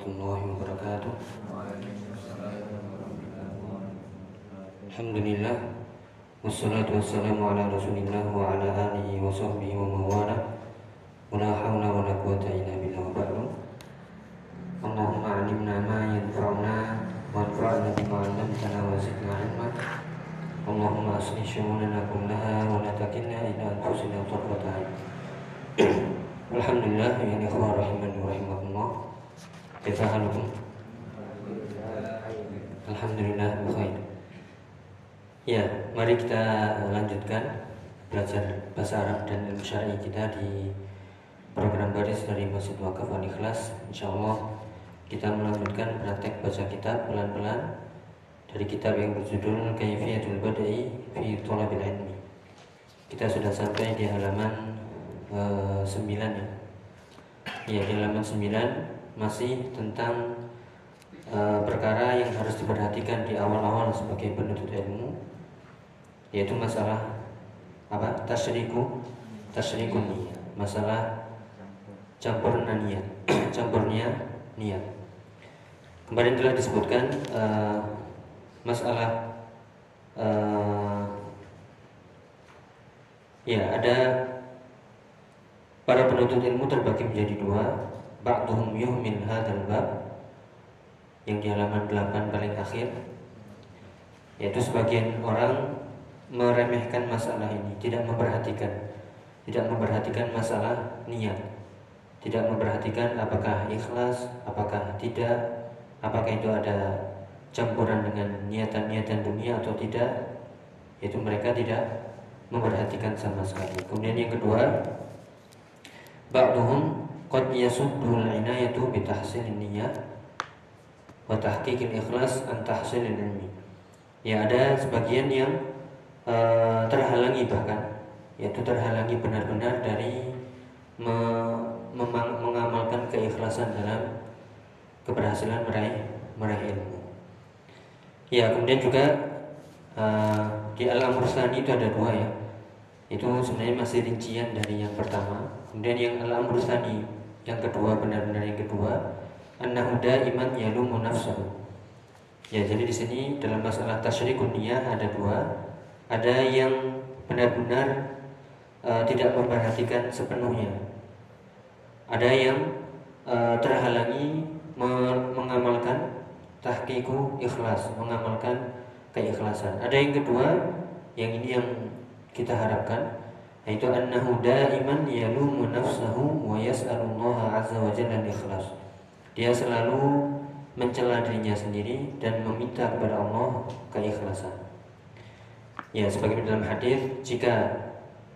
warahmatullahi wabarakatuh. Alhamdulillah Wassalatu wassalamu ala rasulillah wa ala alihi wa sahbihi wa mawala Wa la hawla wa la quwata illa billah wa ba'du. Allahumma alimna ma yanfa'una Wa anfa'na bima 'allamtana wa zidna ilma. Allahumma aslih syu'unana kullaha wa la takilna ila anfusina Alhamdulillah ya ikhwah rahimani wa rahimakumullah Halukum? Alhamdulillah bukhair Ya, mari kita lanjutkan belajar bahasa Arab dan ilmu syar'i kita di program baris dari Masjid Wakaf Al Ikhlas. Insya Allah kita melanjutkan praktek baca kitab pelan-pelan dari kitab yang berjudul Kaifiyatul Badai fi Thalabil Ilmi. Kita sudah sampai di halaman uh, 9 ya. Ya, di halaman 9 masih tentang uh, perkara yang harus diperhatikan di awal-awal sebagai penuntut ilmu yaitu masalah apa? Tasyriku tasyrikun niat. Masalah campurnya niat. Campurnya niat. Kemarin telah disebutkan uh, masalah uh, ya ada para penuntut ilmu terbagi menjadi dua ba'duhum yuhmin hadzal bab yang di halaman 8 paling akhir yaitu sebagian orang meremehkan masalah ini, tidak memperhatikan, tidak memperhatikan masalah niat, tidak memperhatikan apakah ikhlas, apakah tidak, apakah itu ada campuran dengan niatan-niatan dunia atau tidak, itu mereka tidak memperhatikan sama sekali. Kemudian yang kedua, ba'duhum qad yasuddul inayatu bi tahsilin niyyah wa tahqiqil ikhlas an. Ya ada sebagian yang Eh, terhalangi bahkan yaitu terhalangi benar-benar dari me mengamalkan keikhlasan dalam keberhasilan meraih meraih ilmu. Ya kemudian juga uh, di alam rusani itu ada dua ya. Itu sebenarnya masih rincian dari yang pertama. Kemudian yang alam rusani yang kedua benar-benar yang kedua annahuda iman yalumu nafsuhu. Ya jadi di sini dalam masalah tasyrikun ada dua ada yang benar-benar uh, tidak memperhatikan sepenuhnya. Ada yang uh, terhalangi mengamalkan tahqiqu ikhlas, mengamalkan keikhlasan. Ada yang kedua, yang ini yang kita harapkan yaitu annahu daiman yalumu nafsahu wa yas'alullaha azza wa jalla ikhlas. Dia selalu mencela dirinya sendiri dan meminta kepada Allah keikhlasan. Ya, sebagai dalam hadis, jika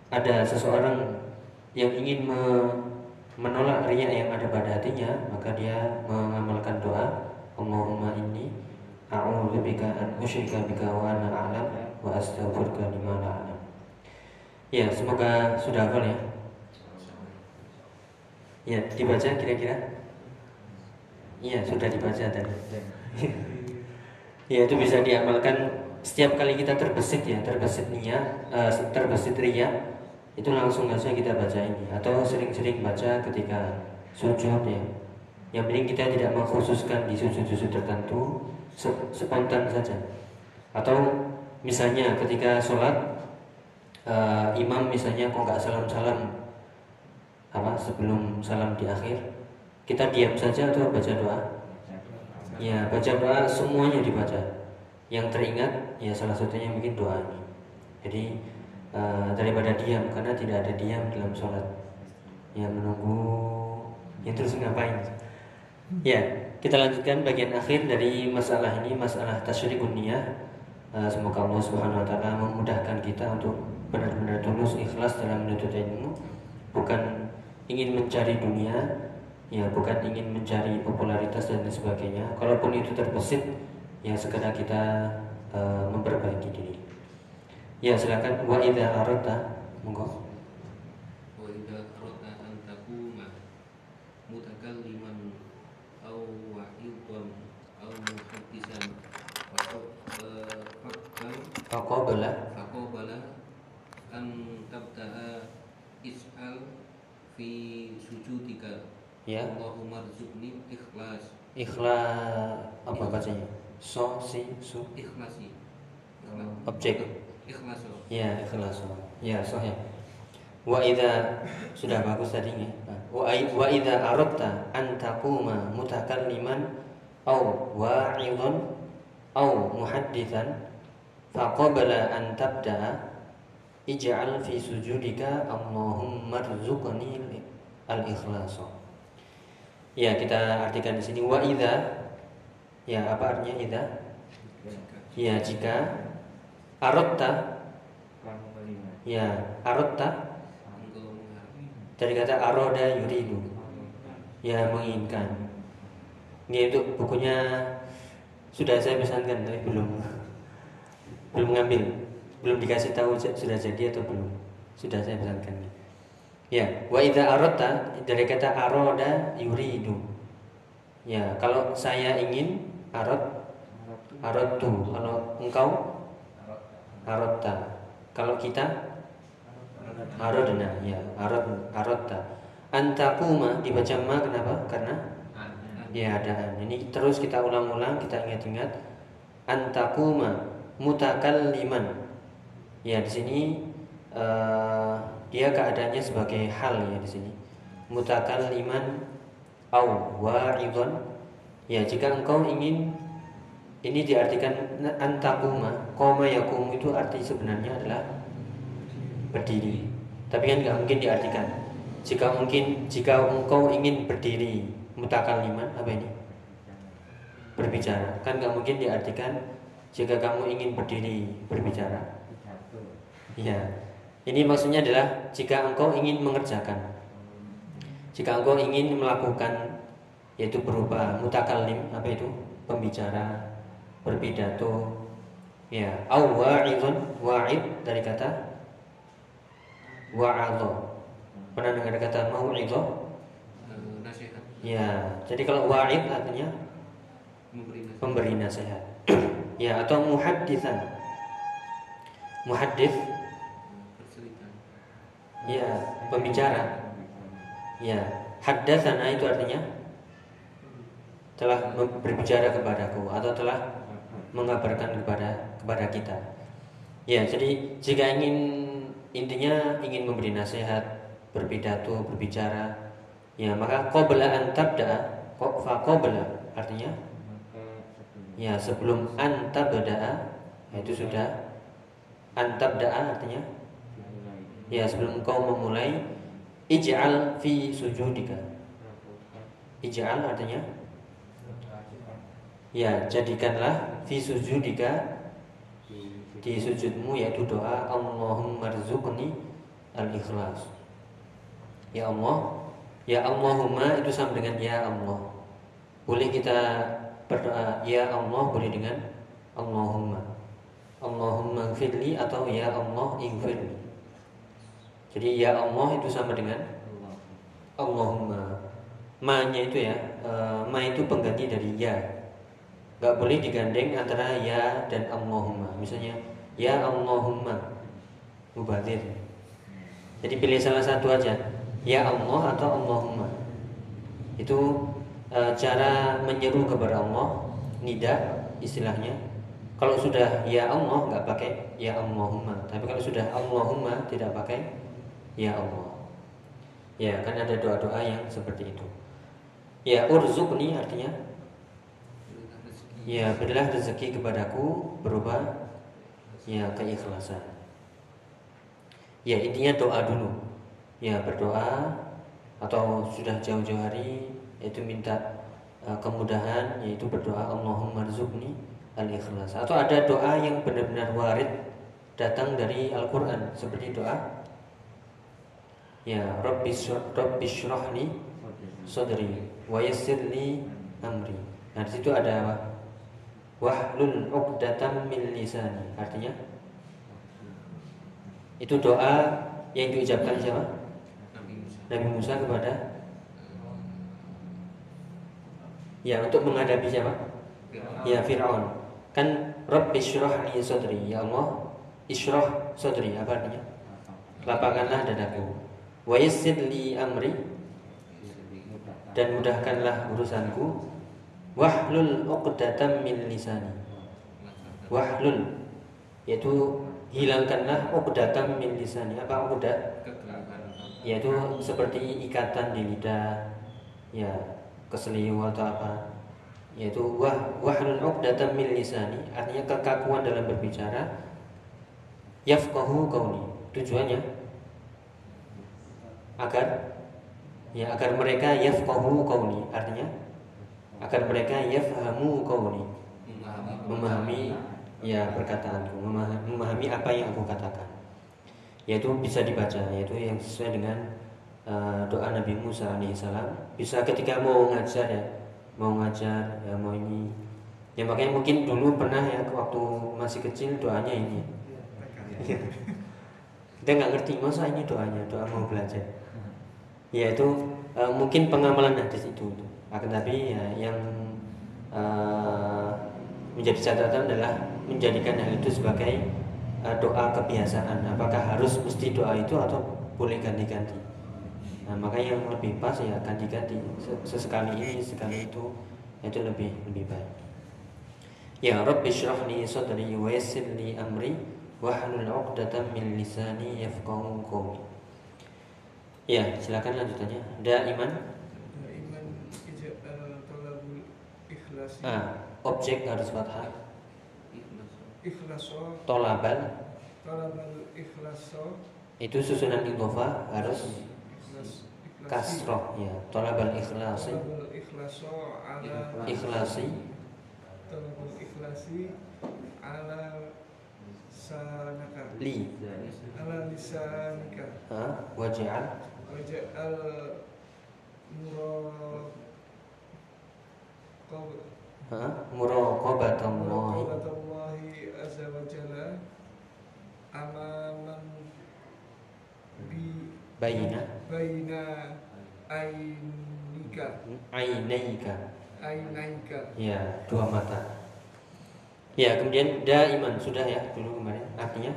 ada seseorang yang ingin me menolak riak yang ada pada hatinya, maka dia mengamalkan doa, Allahumma inni a'udzu bika an usyrika bika wa ana a'lam wa astaghfiruka lima la. Ya, semoga sudah hafal ya. Ya, dibaca kira-kira? Iya, sudah dibaca tadi. ya, itu bisa diamalkan setiap kali kita terbesit ya terbesit niat uh, terbesit ria itu langsung saja kita baca ini atau sering-sering baca ketika sujud ya yang penting kita tidak mengkhususkan di sujud-sujud tertentu spontan saja atau misalnya ketika sholat uh, imam misalnya kok nggak salam-salam apa sebelum salam di akhir kita diam saja atau baca doa ya baca doa semuanya dibaca yang teringat ya salah satunya mungkin doa ini. Jadi uh, daripada diam karena tidak ada diam dalam sholat. Ya menunggu ya terus ngapain? Ya kita lanjutkan bagian akhir dari masalah ini masalah tasyrikun niyah. Uh, semoga Allah Subhanahu Wa Taala memudahkan kita untuk benar-benar tulus ikhlas dalam menuntut ilmu, bukan ingin mencari dunia, ya bukan ingin mencari popularitas dan sebagainya. Kalaupun itu terbesit yang sekedar kita uh, memperbaiki diri. Ya silakan wa idza aradta monggo. Wa idza faqabala an tabda'a is'al fi sujudika ya. Allahumma rzuqni ikhlas. Ikhlas. Apa bacanya? So si su ikhlasi Ikhlas. objek. Ikhlas ya ikhlas ya sahih wa idza sudah bagus tadi ya wa wa idza aradta an taquma mutakalliman aw wa'idan aw muhaddithan faqabla an tabda'a ij'al fi sujudika Allahumma rzuqni al-ikhlas ya kita artikan di sini wa idza. Ya apa artinya idza? Ya jika aradta ya menghargai dari kata aroda yuridu. Ya menginginkan. Ini itu bukunya sudah saya pesankan tapi belum. Belum ngambil belum dikasih tahu sudah jadi atau belum. Sudah saya pesankan ya wa idza aradta dari kata aroda yuridu. Ya kalau saya ingin arad aradtu. Kalau engkau aradta. Kalau kita aradna. Ya arad aradta. Antakuma dibaca ma kenapa? Karena ya adaan ini terus kita ulang-ulang kita ingat-ingat. Antakuma mutakalliman ya di sini eh, dia keadaannya sebagai hal ya di sini. Mutakalliman au wa'idhan ya jika engkau ingin ini diartikan antakuma koma yakum itu arti sebenarnya adalah berdiri. Tapi kan nggak mungkin diartikan. Jika mungkin jika engkau ingin berdiri mutakalliman apa ini? Berbicara. Kan nggak mungkin diartikan jika kamu ingin berdiri berbicara ya. Ini maksudnya adalah jika engkau ingin mengerjakan. Jika engkau ingin melakukan yaitu berupa mutakallim apa itu? Pembicara berpidato. Ya. Au wa'idun wa'id dari kata wa'adha pernah dengar kata mau'idha eh, nasihat. Ya. Jadi kalau wa'id artinya memberi nasihat. pemberi nasihat. Ya atau muhadditsan muhaddits ya pembicara. Ya haddatsana itu artinya telah berbicara kepadaku atau telah mengabarkan kepada kepada kita. Ya jadi jika ingin intinya ingin memberi nasihat berpidato berbicara ya maka qabla an tabda fa qabla artinya ya sebelum an tabda'a ya itu sudah an tabda'a artinya ya sebelum kau memulai ij'al fi sujudika. Ij'al artinya? Ya jadikanlah fi sujudika di sujudmu yaitu doa Allahumma rzuqni al-ikhlas. Ya Allah ya Allahumma itu sama dengan ya Allah. Boleh kita berdoa ya Allah boleh dengan Allahumma. Allahumma gfirli atau ya Allah ighfirli jadi ya Allah itu sama dengan Allahumma. Ma-nya itu ya eh, Ma itu pengganti dari ya. Gak boleh digandeng antara ya dan Allahumma. Misalnya Ya Allahumma. Mubadir. Jadi pilih salah satu aja. Ya Allah atau Allahumma. Itu eh, cara menyeru kepada Allah Nida istilahnya. Kalau sudah Ya Allah nggak pakai Ya Allahumma. Tapi kalau sudah Allahumma tidak pakai Ya Allah. Ya kan ada doa-doa yang seperti itu. Ya urzukni artinya? Ya berilah rezeki kepadaku berupa Ya keikhlasan. Ya intinya doa dulu. Ya berdoa Atau sudah jauh-jauh hari Yaitu minta uh, kemudahan Yaitu berdoa Allahumma rizukni al-ikhlas. Atau ada doa yang benar-benar warid Datang dari Al-Quran Seperti doa Ya Rabbi Rabbi syrahli Sodri Wa amri Nah di situ ada apa? Wahlul uqdatam min lisani Artinya Itu doa yang diucapkan siapa? Nabi Musa kepada Ya untuk menghadapi siapa? Ya Fir'aun Kan Rabbi syrah sodri Ya Allah Isyrah sodri Apa artinya? Lapangkanlah dadaku Wa yassir li amri. Dan mudahkanlah urusanku. Wahlul uqdatam min lisani. Wahlul yaitu hilangkanlah uqdatam min lisani. Apa kegelapan yaitu seperti ikatan di lidah ya keseliu atau apa. Yaitu wah wahlul uqdatam min lisani. Artinya kekakuan dalam berbicara. Yafqahu qauli tujuannya agar ya agar mereka yafqahu qauli artinya agar mereka yafhamu qauli memahami memahami ya perkataanku memahami, apa yang aku katakan. Yaitu bisa dibaca yaitu yang sesuai dengan uh, doa Nabi Musa alaihissalam bisa ketika mau ngajar ya mau ngajar ya mau ini. Ya makanya mungkin dulu pernah ya waktu masih kecil doanya ini. Iya. kita nggak ngerti masa ini doanya doa mau belajar ya itu uh, mungkin pengamalan hadis itu. Akan tapi ya yang uh, menjadi catatan adalah menjadikan hal itu sebagai uh, doa kebiasaan. Apakah harus mesti doa itu atau boleh ganti-ganti? Nah makanya yang lebih pas ya ganti-ganti. Se- sesekali ini sekali itu itu lebih lebih baik. Ya Rabbi li sadri wa yassir li amri wahlul 'uqdatam min lisani yafqahu qawli ya silakan lanjutannya. Daiman Iman? Ija'al talabul ikhlasi ah objek harus fathah. Ikhlas. Ikhlaso tolabal. Talabal ikhlaso itu susunan idhofah harus ikhlas ikhlasi kasroh ya tolabal ikhlasi ikhlaso ala ikhlasi talabul ikhlasi ala sanaka li. Ala lisanika. Ha waj'al waja'al muraqab ha muraqabatallahi muraqabatallahi azza wa jalla amaman bi baina. Baina ainika ainaika. Ainaika. Ya dua mata. Ya kemudian daiman. Sudah ya dulu kemarin. Artinya?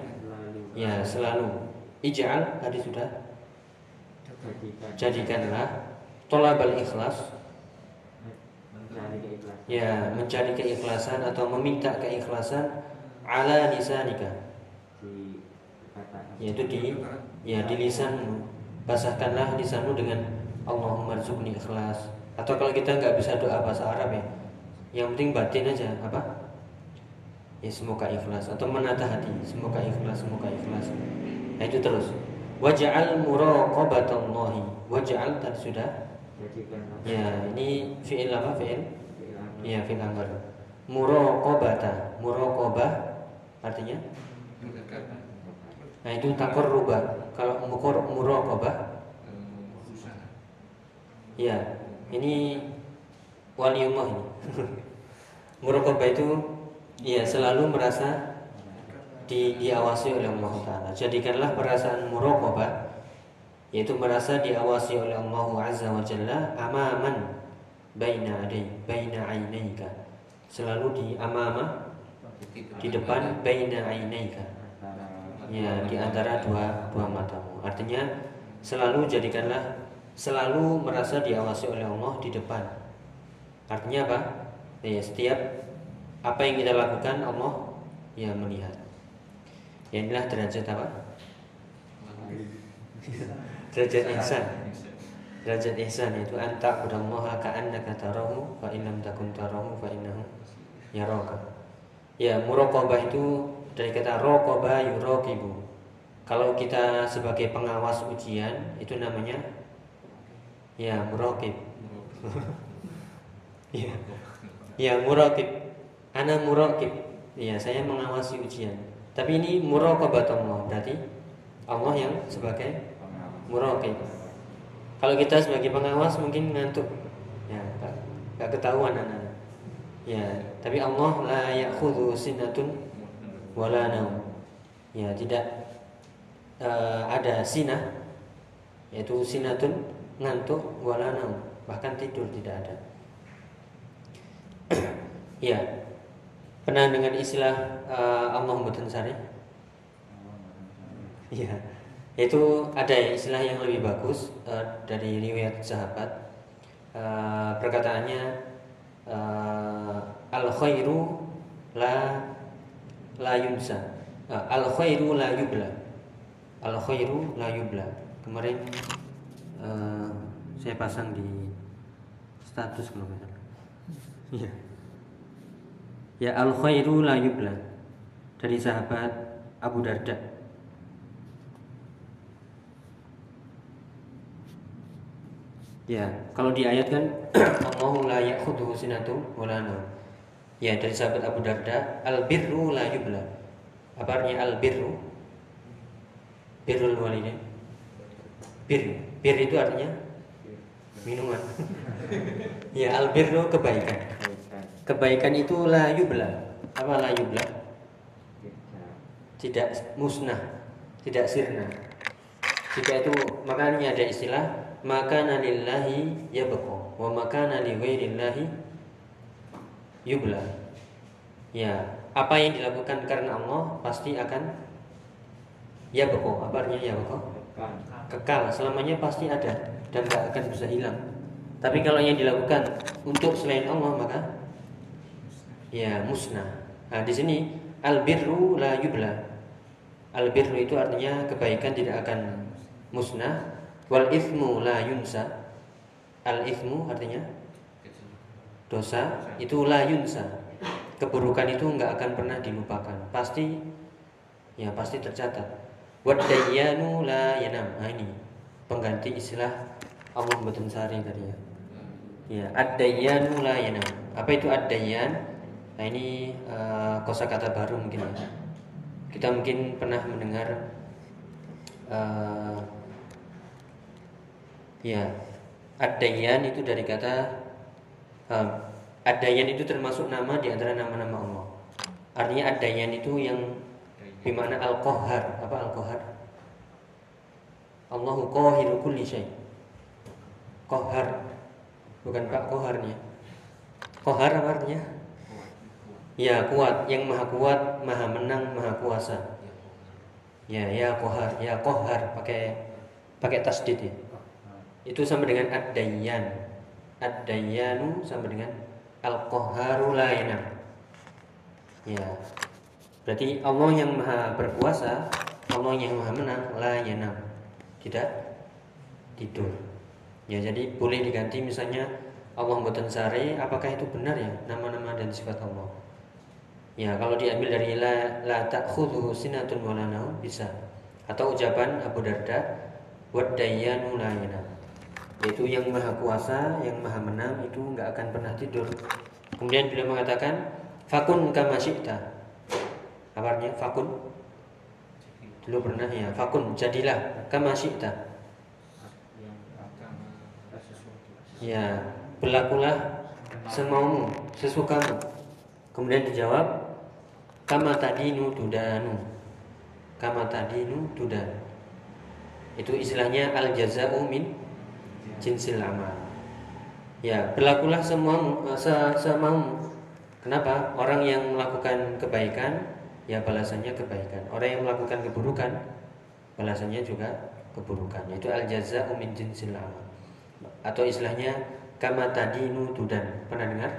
Ya selalu. Ij'al tadi sudah jadikanlah tolabal ikhlas. Ya mencari keikhlasan atau meminta keikhlasan ala lisanika. Yaitu di ya di lisanmu basahkanlah lisanmu dengan Allahumma rzuqni ikhlas. Atau kalau kita nggak bisa doa bahasa Arab ya yang penting batin aja apa? Ya semoga ikhlas. Atau menata hati semoga ikhlas semoga ikhlas. Nah itu terus waj'al muraqabatallahi. Waj'al tadi sudah? Ya ini fi'il apa fi'il? Ya fi'il amr muraqabata. Muraqabah artinya? Nah itu takor rubah kalau mukur muraqabah? Ya ini waliullah ini. Muraqabah itu ya selalu merasa di, diawasi oleh Allah Taala. Jadikanlah perasaan muraqabah yaitu merasa diawasi oleh Allah Azza wa Jalla amaman baina adai baina ainaika. Selalu di amama di depan baina ainaika. Ya, di antara dua dua matamu. Artinya selalu jadikanlah selalu merasa diawasi oleh Allah di depan. Artinya apa? Ya, setiap apa yang kita lakukan Allah ya melihat. Ya inilah derajat apa? Derajat ihsan. Derajat ihsan itu anta qudallaha ka'annaka tarahu fa in lam takun tarahu fa innahu yaraka. Ya, muraqabah itu dari kata raqaba yuraqibu. Kalau kita sebagai pengawas ujian itu namanya ya muraqib. ya. Ya muraqib. Ana muraqib. Ya, saya mengawasi ujian. Tapi ini muraqabatullah berarti Allah yang sebagai muraqib. Kalau kita sebagai pengawas mungkin ngantuk. Ya, nggak ketahuan anak. Ya, tapi Allah la ya'khudhu sinatun wala naum. Ya, tidak eh, ada sinah yaitu sinatun ngantuk wala naum, bahkan tidur tidak ada. ya. Pernah dengan istilah eh, Allah mboten sari? Iya. Itu ada istilah yang lebih bagus eh, dari riwayat sahabat. Eh, perkataannya eh, khairu la la yunsa Ah, al khairu la yubla al khairu la yubla kemarin eh, saya pasang di status kalau iya ya al khairu la yubla dari sahabat Abu Darda Ya, kalau di ayat kan Allahu la ya'khudhu sinatu wala. Ya, dari sahabat Abu Darda, al birru la yubla. Apa artinya al birru? Birrul walidain. Bir, bir itu artinya minuman. ya, al birru kebaikan. Kebaikan itu la yubla. Apa la yubla? Tidak musnah, tidak sirna. Jika itu makanya ada istilah maka lillahi yabqa wa makana li ghairillahi yubla. Ya, apa yang dilakukan karena Allah pasti akan yabqa. Apa artinya yabqa? Kekal, selamanya pasti ada dan gak akan bisa hilang. Tapi kalau yang dilakukan untuk selain Allah maka ya musnah. Nah, di sini albirru la yubla. Albirru itu artinya kebaikan tidak akan musnah. Wal ithmu la yunsa. Al ithmu artinya dosa. Itu la yunsa. Keburukan itu nggak akan pernah dilupakan. Pasti ya pasti tercatat. Wadayyanu la yanam. Nah, ini pengganti istilah Allah Batun Sari tadi ya. Ya ad-dayyanu la yanam. Apa itu ad-dayyan nah ini uh, kosakata baru mungkin ya kita mungkin pernah mendengar uh, Ya, Ad-Dayyan itu dari kata um, Ad-Dayyan itu termasuk nama di antara nama-nama Allah. Artinya Ad-Dayyan itu yang bermakna Al-Qahhar. Apa Al-Qahhar? Allahu qahiru kulli syai. Qahhar. Bukan Pak Qaharnya. Qahhar apa artinya? Ya, kuat, yang maha kuat, maha menang, maha kuasa. Ya, ya Qahhar, ya Qahhar pakai pakai tasdid ya itu sama dengan ad-dayyan. Ad-dayyanu sama dengan yanam. Ya. Berarti Allah yang Maha berkuasa, Allah yang Maha menang la. Tidak tidur. Ya, jadi boleh diganti misalnya Allah mboten sare, apakah itu benar ya nama-nama dan sifat Allah? Ya, kalau diambil dari la la ta'khudhu sinatun wala bisa. Atau ucapan Abu Darda, wad-dayyanu la yaitu yang maha kuasa, yang maha menang itu nggak akan pernah tidur. Kemudian beliau mengatakan fakun kama syi'ta. Apa artinya fakun? Dulu pernah ya, fakun jadilah kama syi'ta. Ya, berlakulah semaumu, sesukamu. Kemudian dijawab kama tadinu tudanu. Kama tadinu tudan. Itu istilahnya al jaza'u min jinsil amal. Ya, berlakulah semua se semau. Kenapa? Orang yang melakukan kebaikan, ya balasannya kebaikan. Orang yang melakukan keburukan, balasannya juga keburukan. Yaitu al jaza min jinsil amal. Atau istilahnya kama tadinu tudan. Pernah dengar?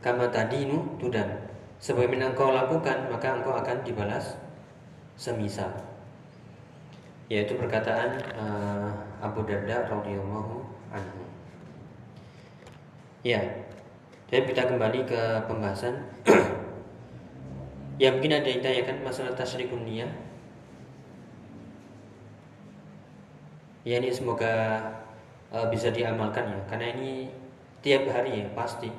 Kama tadinu tudan. Sebagaimana engkau lakukan, maka engkau akan dibalas semisal. Yaitu perkataan uh, Abu Darda radhiyallahu anhu. Ya, jadi kita kembali ke pembahasan. ya mungkin ada yang tanyakan masalah tasyrikun niyah. Ya ini semoga uh, bisa diamalkan ya, karena ini tiap hari ya pasti.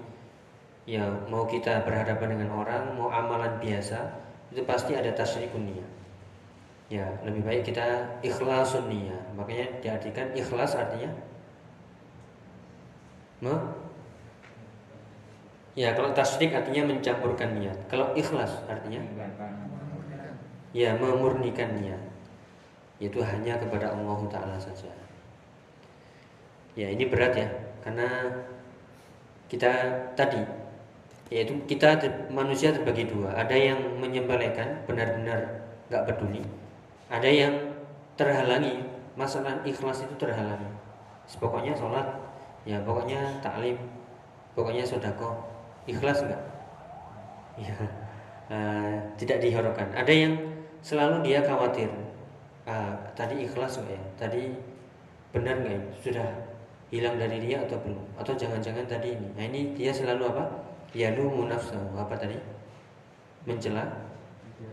Ya mau kita berhadapan dengan orang, mau amalan biasa, itu pasti ada tasyrikun niyah ya lebih baik kita ikhlasun niat. Makanya diartikan ikhlas artinya me ya kalau tasdik artinya mencampurkan niat. Kalau ikhlas artinya ya memurnikan niat. Itu hanya kepada Allah Taala saja. Ya ini berat ya karena kita tadi yaitu kita manusia terbagi dua. Ada yang menyembelihkan benar-benar nggak peduli. Ada yang terhalangi. Masalah ikhlas itu terhalangi. Pokoknya sholat ya pokoknya taklim pokoknya sodako. Ikhlas enggak ya eh, tidak dihiraukan ada yang selalu dia khawatir. Ah, tadi ikhlas enggak ya? Tadi benar nggak ya? Sudah hilang dari dia atau belum? Atau jangan-jangan tadi ini? Nah ini dia selalu apa ya lu munafsahu apa tadi? Mencela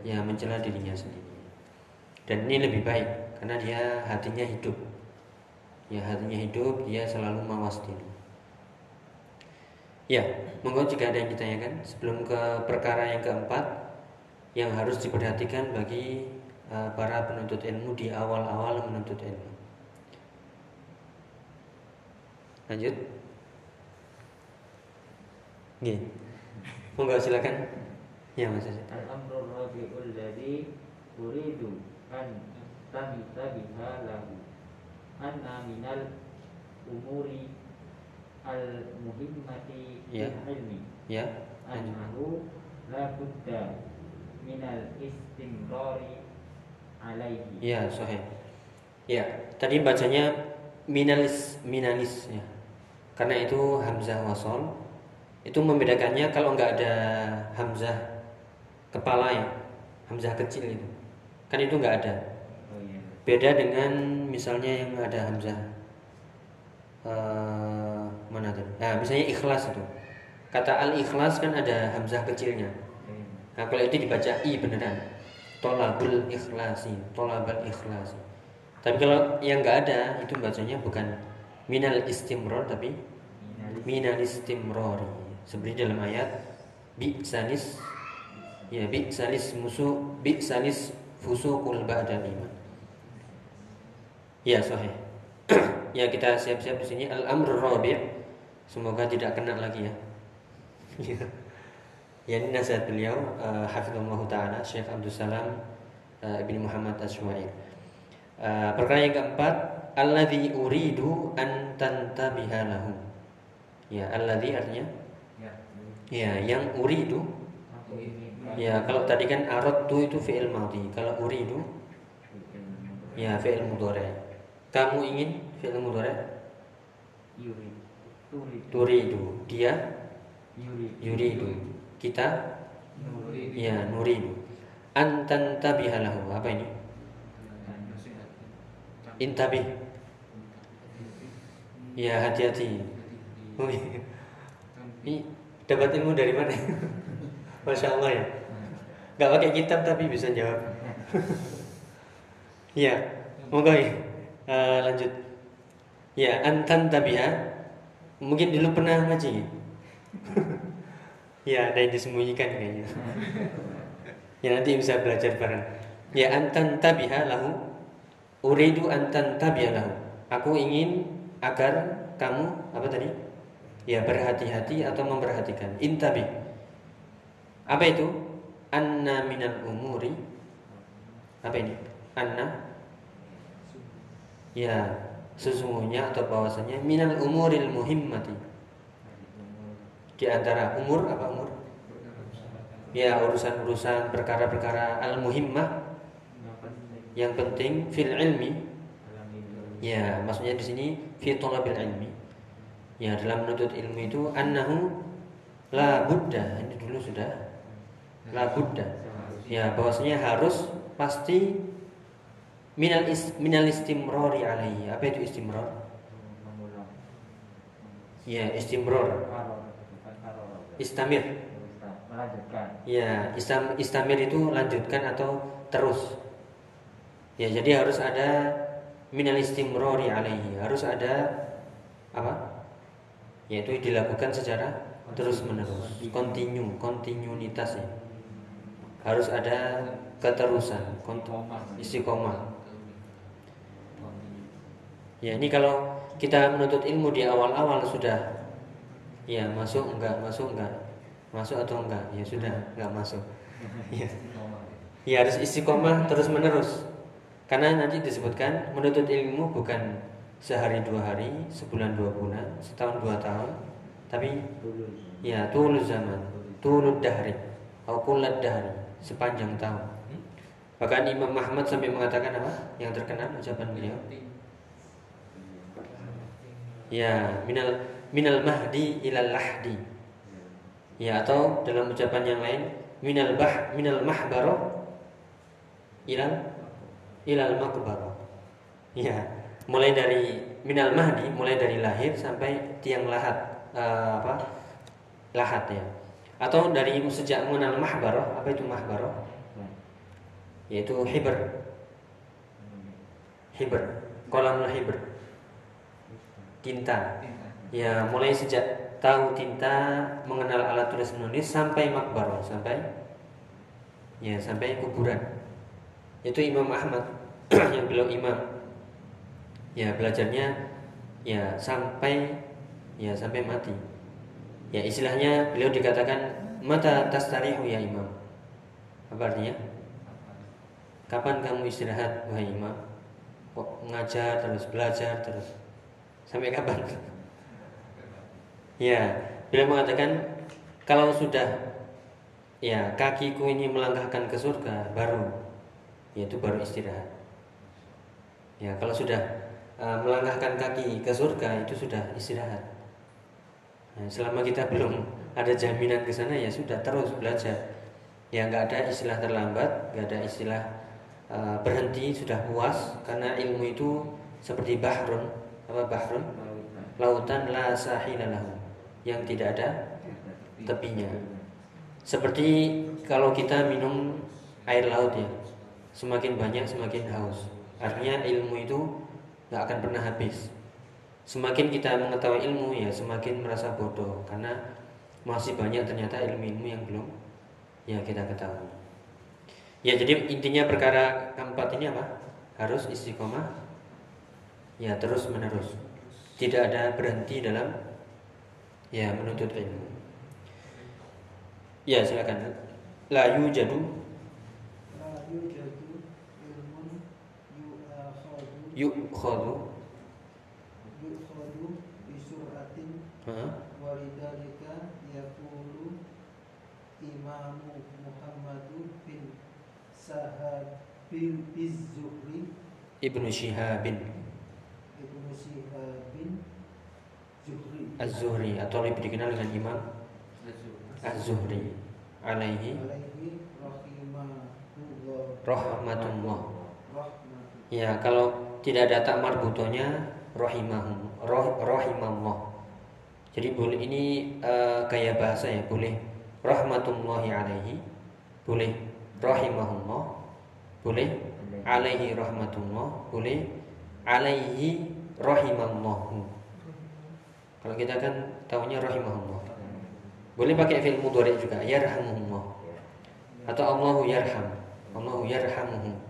ya mencela dirinya sendiri. Dan ini lebih baik karena dia hatinya hidup. Ya hatinya hidup dia selalu mawas diri. Ya monggo jika ada yang ditanyakan sebelum ke perkara yang keempat yang harus diperhatikan bagi uh, para penuntut ilmu di awal-awal menuntut ilmu. Lanjut Nih, monggo silakan ya mas Aziz. Al-amru rabi'ul ladzi uridu an tamita biha lahu anna minal umuri al muhimmati Ya. ilmi ya annahu la budda minal istimrari alaihi Ya, sahih. Ya, tadi bacanya minalis minalis ya. Karena itu hamzah wasol. Itu membedakannya kalau nggak ada hamzah kepala ya, hamzah kecil itu. Kan itu nggak ada. oh iya Beda dengan misalnya yang ada hamzah eh, mana tadi? Nah, misalnya ikhlas itu. Kata al ikhlas kan ada hamzah kecilnya. Iya. Nah kalau itu dibaca i beneran Tolabul ikhlasi Tolabal ikhlasi Tapi kalau yang nggak ada Itu bacanya bukan Minal istimror Tapi Minal minal istimrori Seperti dalam ayat Bi sanis Ya bi sanis musuh Bi sanis fusukul ba'dal iman. Ya sahih. Ya kita siap-siap di sini. Al-amr rabi' Semoga tidak kena lagi ya. Ya. Ya ini nasihat beliau uh, Ta'ala Syekh Abdul Salam uh, Ibn Muhammad Ashwair uh, Perkara yang keempat Alladhi uridu an tantabiha lahu Ya alladhi artinya ya Ya yang aku ini Ya kalau tadi kan aradtu itu fi'il madhi. Kalau uridu Ya fi'il mudhari. Kamu ingin fi'il mudhari? Yuri turi Turidu Dia? Yuri yuridu Kita? Nuri Ya nuridu Antan tabihalahu Apa ini? Intabih. Ya hati-hati. Ini dapat ilmu dari mana? Masya Allah ya. Gak pakai kitab tapi bisa jawab. Ya Moga ya. Eh, Lanjut. Ya antan tabiha Mungkin dulu pernah ngaji Ya? Ada yang disembunyikan kayaknya. Ya nanti bisa belajar bareng. Ya antan tabiha lahu. Uridu antan tabiha lahu. Aku ingin agar kamu Apa tadi? Ya berhati-hati atau memperhatikan. Intabi. Apa itu? Anna minal umuri. Apa ini? Anna? Ya Sesungguhnya atau bahwasanya Minal umuril muhimmati. Di antara umur Apa umur? Ya urusan-urusan perkara-perkara al-muhimmah. Yang penting fil ilmi. Ya maksudnya di sini fi ilmi ya dalam menuntut ilmu itu annahu la buddha ini dulu sudah. La buddha ya bahwasanya harus pasti minal is, minal istimrori alaihi. Apa itu istimror? Ya istimror. Istamir. Ya, istam, istamir itu lanjutkan atau terus. Ya, jadi harus ada minal istimrori alaihi. Harus ada apa? Yaitu dilakukan secara terus menerus, kontinu, kontinuitas ya. Harus ada keterusan, kont- istiqomah. Ya, ini kalau kita menuntut ilmu di awal-awal sudah ya masuk enggak, masuk enggak, masuk atau enggak, ya sudah enggak masuk. Ya. Ya harus istiqomah terus menerus. Karena nanti disebutkan menuntut ilmu bukan sehari dua hari, sebulan dua bulan, setahun dua tahun, tapi ya tulus zaman, tulud dahri, atau kulad dahri, sepanjang tahun. Bahkan Imam Ahmad sampai mengatakan apa? Yang terkenal ucapan beliau. Ya, minal minal mahdi ilal lahdi. Ya atau dalam ucapan yang lain minal bah minal mahbaro ilal ilal makbaro. Ya, mulai dari minal mahdi mulai dari lahir sampai tiang lahat eh, apa? Lahat ya. Atau dari sejak mengenal mahbaro apa itu mahbaro yaitu hibr hibr kolam hibr tinta. Ya mulai sejak tahu tinta mengenal alat tulis menulis sampai makbaro sampai ya sampai kuburan. Itu Imam Ahmad yang beliau imam ya belajarnya ya sampai ya sampai mati. Ya istilahnya beliau dikatakan mata tastarihu ya imam. Apa artinya? Kapan kamu istirahat wahai imam? Kok ngajar terus belajar terus? Sampai kapan? Ya beliau mengatakan kalau sudah ya kakiku ini melangkahkan ke surga baru yaitu baru istirahat. Ya kalau sudah uh, melangkahkan kaki ke surga itu sudah istirahat. Nah, selama kita belum ada jaminan ke sana ya sudah terus belajar. Ya nggak ada istilah terlambat nggak ada istilah uh, berhenti sudah puas karena ilmu itu seperti bahrun. Apa bahrun? Lautan la sahilalahu yang tidak ada tepinya. Seperti kalau kita minum air laut ya semakin banyak semakin haus. Artinya ilmu itu nggak akan pernah habis. Semakin kita mengetahui ilmu ya semakin merasa bodoh. Karena masih banyak ternyata ilmu-ilmu yang belum ya kita ketahui. Ya jadi intinya perkara keempat ini apa? Harus istiqomah ya terus menerus tidak ada berhenti dalam ya menuntut ilmu. Ya silakan. Layu jadu. Layu jadu yukhadu yukhadu bisuratin walidalika yakulu imamu Muhammadu bin sahabil bizuhri Ibnu Syihabin Ibnu Syihabin Zuhri. Az-Zuhri. Atau lebih dikenal dengan Imam? Az-Zuhri. Alaihi. Rahmatullah. Rahmatullah. Ya kalau tidak ada tak marbutonya rahimahum roh, jadi boleh ini eh, gaya bahasa ya boleh rahmatullahi alaihi boleh rahimahullah boleh alaihi rahmatullah boleh alaihi rahimallahu kalau kita kan tahunya rahimahullah boleh pakai fi'il mudhari juga yarhamuhullah atau Allahu yarham Allahu yarhamuhu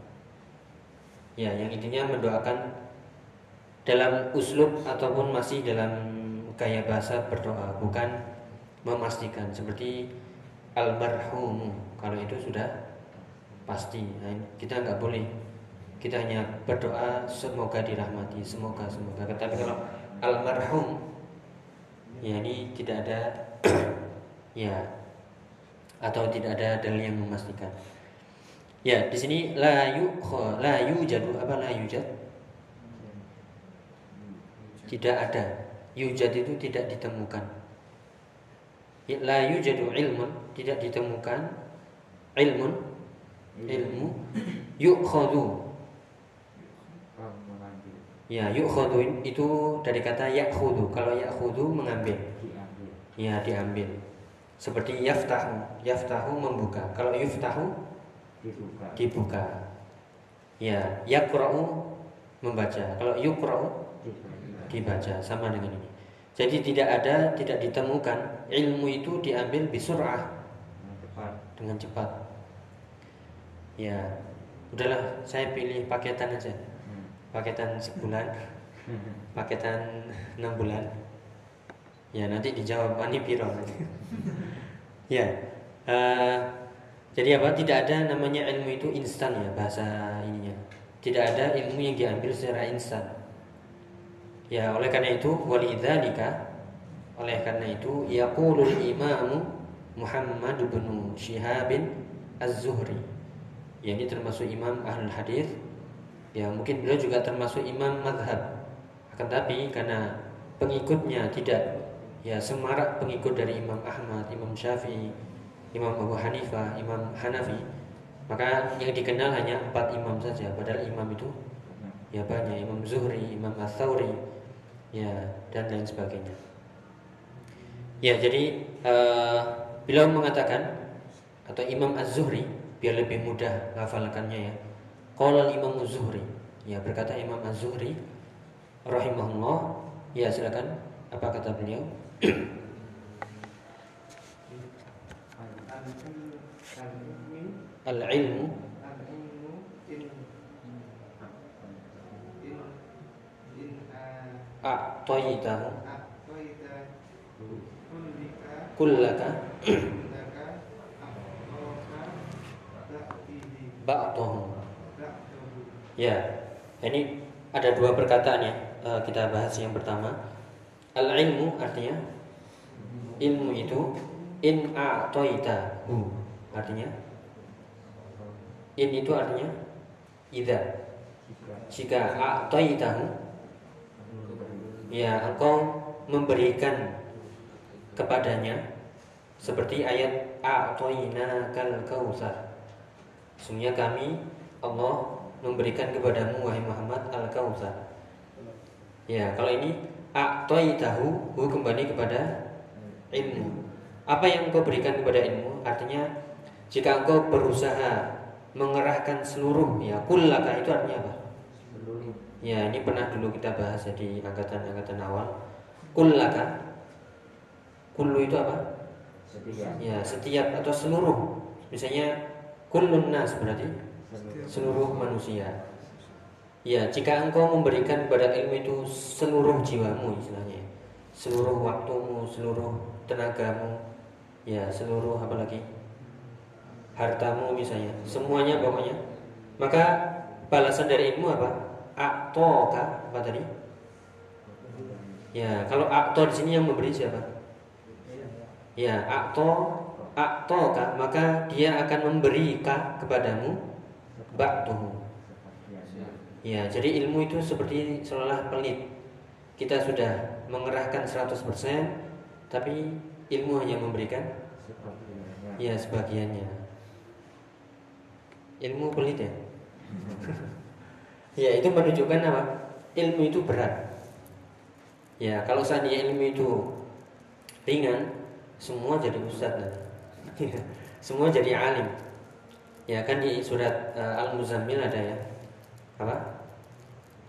ya yang intinya mendoakan dalam uslub ataupun masih dalam gaya bahasa berdoa bukan memastikan. Seperti almarhum kalau itu sudah pasti. Nah, kita nggak boleh. Kita hanya berdoa semoga dirahmati semoga semoga. Tetapi kalau almarhum ya ini tidak ada ya atau tidak ada dalil yang memastikan ya di sini la yu la yujadu apa la yujad tidak ada. Yujad itu tidak ditemukan. Ya, la yujadu ilmun tidak ditemukan. Ilmun? Ilmu. Yukhadu ya yukhadu itu dari kata yakhudu kalau yakhudu mengambil. Ya diambil. Seperti yaftahu. Yaftahu membuka. Kalau yuftahu dibuka dibuka ya yakra'u membaca. Kalau yukra'u dibaca. sama dengan ini. Jadi tidak ada tidak ditemukan ilmu itu diambil bisur'ah. Cepat. Dengan cepat. Ya udahlah saya pilih paketan aja. Paketan sebulan. Paketan enam bulan. Ya nanti dijawab ani piro? Ya eh, jadi apa? Tidak ada namanya ilmu itu instan ya bahasa ininya. Tidak ada ilmu yang diambil secara instan. Ya oleh karena itu walidzalika oleh karena itu yaqulul imamu Muhammad bin Syihab Az-Zuhri. Ya ini termasuk imam ahlul hadis ya mungkin beliau juga termasuk imam madhab akan tapi karena pengikutnya tidak ya semarak pengikut dari Imam Ahmad, Imam Syafi'i, Imam Abu Hanifah, Imam Hanafi, maka yang dikenal hanya empat imam saja. Padahal imam itu ya banyak, Imam Zuhri, Imam Ats-Tsauri, ya dan lain sebagainya. Ya jadi uh, beliau mengatakan atau Imam Az-Zuhri biar lebih mudah hafalkannya ya. Qala Imam Az-Zuhri, ya berkata Imam Az-Zuhri rahimahullah, ya silakan apa kata beliau? Al-ilmu Al-ilmu in in in a'taytahu a'taita kullika kullaka ba'dahu Ya, ini ada dua perkataan ya. Eh, kita bahas yang pertama. Al-ilmu artinya ilmu itu in a'taitahu. Artinya in itu artinya idza. Jika a'taitahu ya engkau memberikan kepadanya seperti ayat a'tayna kal kautsar. Sungguhnya kami Allah memberikan kepadamu wahai Muhammad al kautsar. Ya, kalau ini a'taitahu hu kembali kepada ilmu. Apa yang engkau berikan kepada ilmu? Artinya jika engkau berusaha mengerahkan seluruh ya kullaka itu artinya apa? Ya, ini pernah dulu kita bahas ya di angkatan-angkatan awal. Kullaka kullu itu apa? Ya, setiap atau seluruh. Misalnya kullun nas berarti seluruh manusia. Ya, jika engkau memberikan kepada ilmu itu seluruh jiwamu istilahnya. Seluruh waktumu, seluruh tenagamu, ya, seluruh apa lagi? Hartamu misalnya, semuanya pokoknya. Maka balasan dari ilmu apa? Aktoka apa tadi? Ya, kalau akto di sini yang memberi siapa? Ya, akto aktoka maka dia akan memberi ka kepadamu ba'duhu. Ya, jadi ilmu itu seperti seolah pelit. Kita sudah mengerahkan 100% tapi ilmu hanya memberikan ya sebagiannya. Ilmu pelit ya. ya, itu menunjukkan apa? Ilmu itu berat. Ya, kalau seandainya ilmu itu ringan, semua jadi nanti. semua jadi alim. Ya kan di surat uh, Al-Muzammil ada ya. Apa?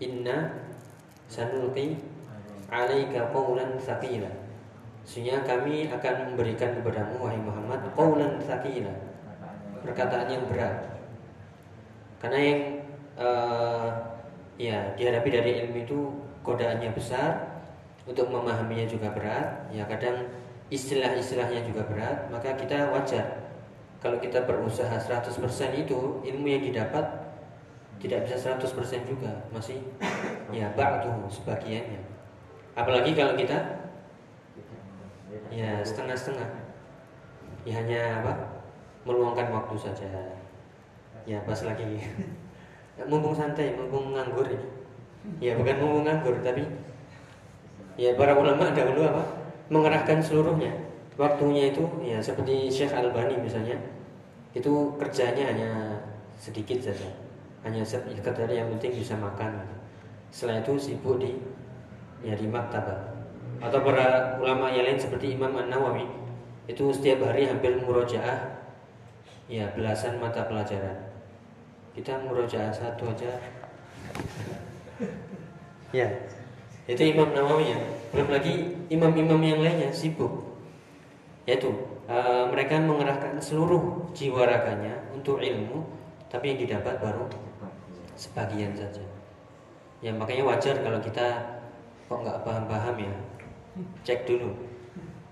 Inna sanulqi alaika qawlan tsaqila. Sesungguhnya kami akan memberikan kepadamu wahai Muhammad qawlan tsaqila. Perkataan yang berat. Karena yang uh, ya dihadapi dari ilmu itu godaannya besar, untuk memahaminya juga berat, ya kadang istilah-istilahnya juga berat, maka kita wajar. Kalau kita berusaha 100% itu ilmu yang didapat tidak bisa 100% juga masih ya ba'du sebagiannya. Apalagi kalau kita ya setengah-setengah. Ya hanya apa meluangkan waktu saja ya pas lagi. Mumpung santai mumpung nganggur ini. Ya bukan mumpung nganggur tapi ya para ulama dahulu apa mengerahkan seluruhnya. Waktunya itu ya seperti Syekh Albani misalnya itu kerjanya hanya sedikit saja. Hanya sekedar yang penting bisa makan. Setelah itu sibuk di ya di maktabah atau para ulama yang lain seperti Imam An Nawawi itu setiap hari hampir murojaah ya belasan mata pelajaran kita murojaah satu aja. Ya. Itu Imam Nawawi ya. Belum lagi imam-imam yang lainnya sibuk. Yaitu e, mereka mengerahkan seluruh jiwa raganya untuk ilmu tapi yang didapat baru sebagian saja. Ya makanya wajar kalau kita kok nggak paham-paham ya. Cek dulu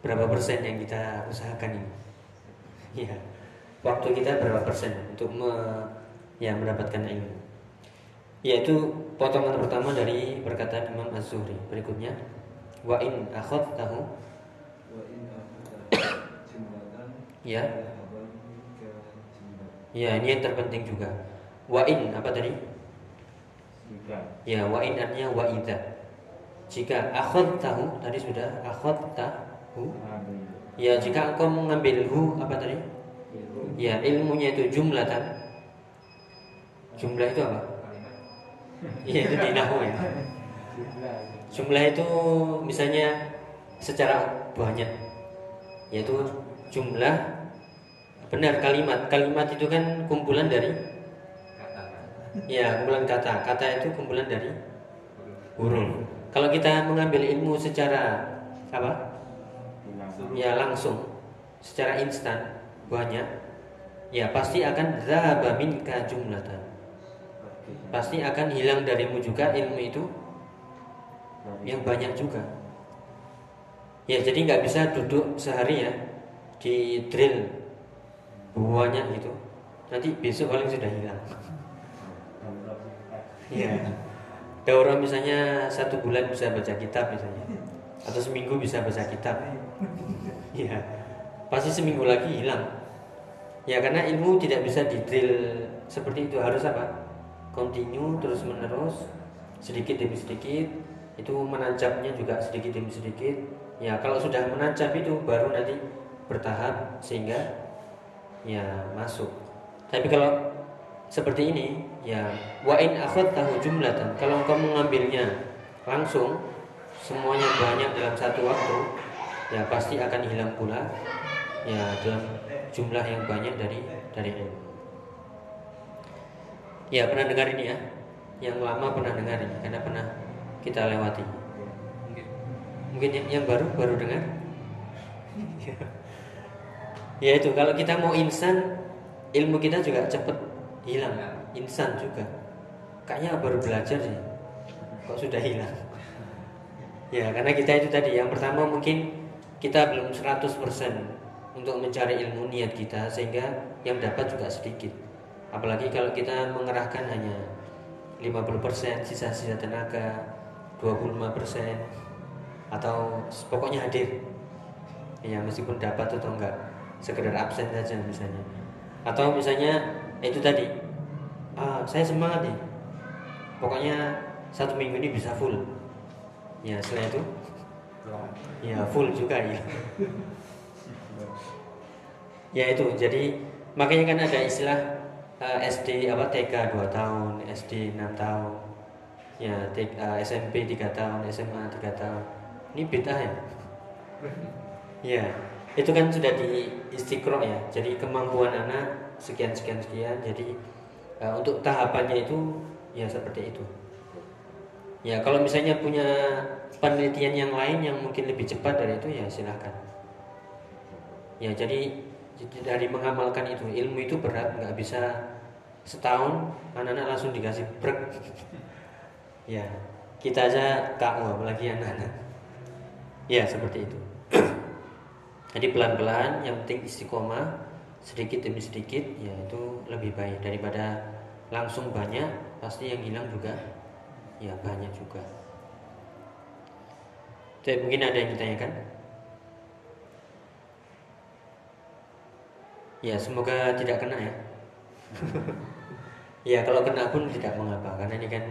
berapa persen yang kita usahakan ini. Ya waktu kita berapa persen untuk me, ya mendapatkan ilmu yaitu potongan pertama dari perkataan Imam Az-Zuhri. Berikutnya wa in akhad tahu ya. ya ini yang terpenting juga. Wa in apa tadi? Ya wa in artinya wa idza. Jika akhad tahu tadi sudah akhad ta hu Mengambil ya jika engkau mengambil hu apa tadi? Ya ilmunya itu jumlatan jumlah itu apa? Iya itu di nahu ya. Jumlah itu misalnya secara banyak yaitu jumlah benar kalimat. Kalimat itu kan kumpulan dari? Kata ya kumpulan kata. Kata itu kumpulan dari? Huruf. Kalau kita mengambil ilmu secara apa? Ya langsung. Secara instan banyak ya pasti akan zahaba minka jumlatan pasti akan hilang darimu juga ilmu itu yang banyak juga ya jadi nggak bisa duduk sehari ya di drill banyak gitu nanti besok paling sudah hilang Iya. Daurah misalnya satu bulan bisa baca kitab misalnya, atau seminggu bisa baca kitab. Iya. Pasti seminggu lagi hilang. Ya karena ilmu tidak bisa di drill seperti itu harus apa? Continue terus menerus sedikit demi sedikit itu menancapnya juga sedikit demi sedikit. Ya kalau sudah menancap itu baru nanti bertahap sehingga ya masuk. Tapi kalau seperti ini ya wa in tahu jumlatan kalau engkau mengambilnya langsung semuanya banyak dalam satu waktu ya pasti akan hilang pula ya dalam jumlah yang banyak dari dari ilmu ya pernah dengar ini ya. Yang lama pernah dengar ini karena pernah kita lewati. Mungkin. Mungkin yang, yang baru baru dengar? Ya itu. Kalau kita mau insan ilmu kita juga cepet hilang. Insan juga. Kayaknya baru belajar sih. Kok sudah hilang? Ya karena kita itu tadi yang pertama mungkin kita belum 100% untuk mencari ilmu niat kita sehingga yang dapat juga sedikit apalagi kalau kita mengerahkan hanya 50% sisa-sisa tenaga 25% atau pokoknya hadir. Ya meskipun dapat atau enggak sekedar absen saja misalnya. Atau misalnya itu tadi ah, saya semangat nih pokoknya satu minggu ini bisa full. Ya setelah itu ya full juga ya. Ya itu. Jadi makanya kan ada istilah eh, SD apa TK 2 tahun SD 6 tahun. Ya T- eh, SMP 3 tahun SMA 3 tahun. Ini beda ya? Ya itu kan sudah di istiqro ya. Jadi kemampuan anak sekian sekian sekian. Jadi eh, untuk tahapannya itu ya seperti itu. Ya kalau misalnya punya penelitian yang lain yang mungkin lebih cepat dari itu ya silahkan. Ya jadi jadi dari mengamalkan itu ilmu itu berat nggak bisa setahun anak-anak langsung dikasih brek. Ya kita aja KO apalagi anak-anak. Ya seperti itu. Jadi pelan-pelan yang penting istiqomah sedikit demi sedikit ya itu lebih baik. Daripada langsung banyak pasti yang hilang juga ya banyak juga. Jadi mungkin ada yang ditanyakan ya semoga tidak kena ya. Ya kalau kena pun tidak mengapa karena ini kan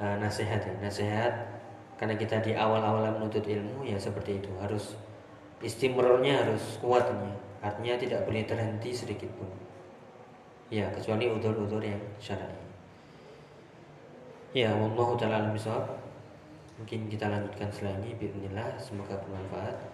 uh, nasihat ya. Nasihat karena kita di awal-awal menuntut ilmu ya seperti itu. Harus istimrornya harus kuat ini. Artinya tidak boleh terhenti sedikit pun. Ya kecuali udur-udur yang syar'i ya wallahu taala mungkin kita lanjutkan setelah ini. Bismillah semoga bermanfaat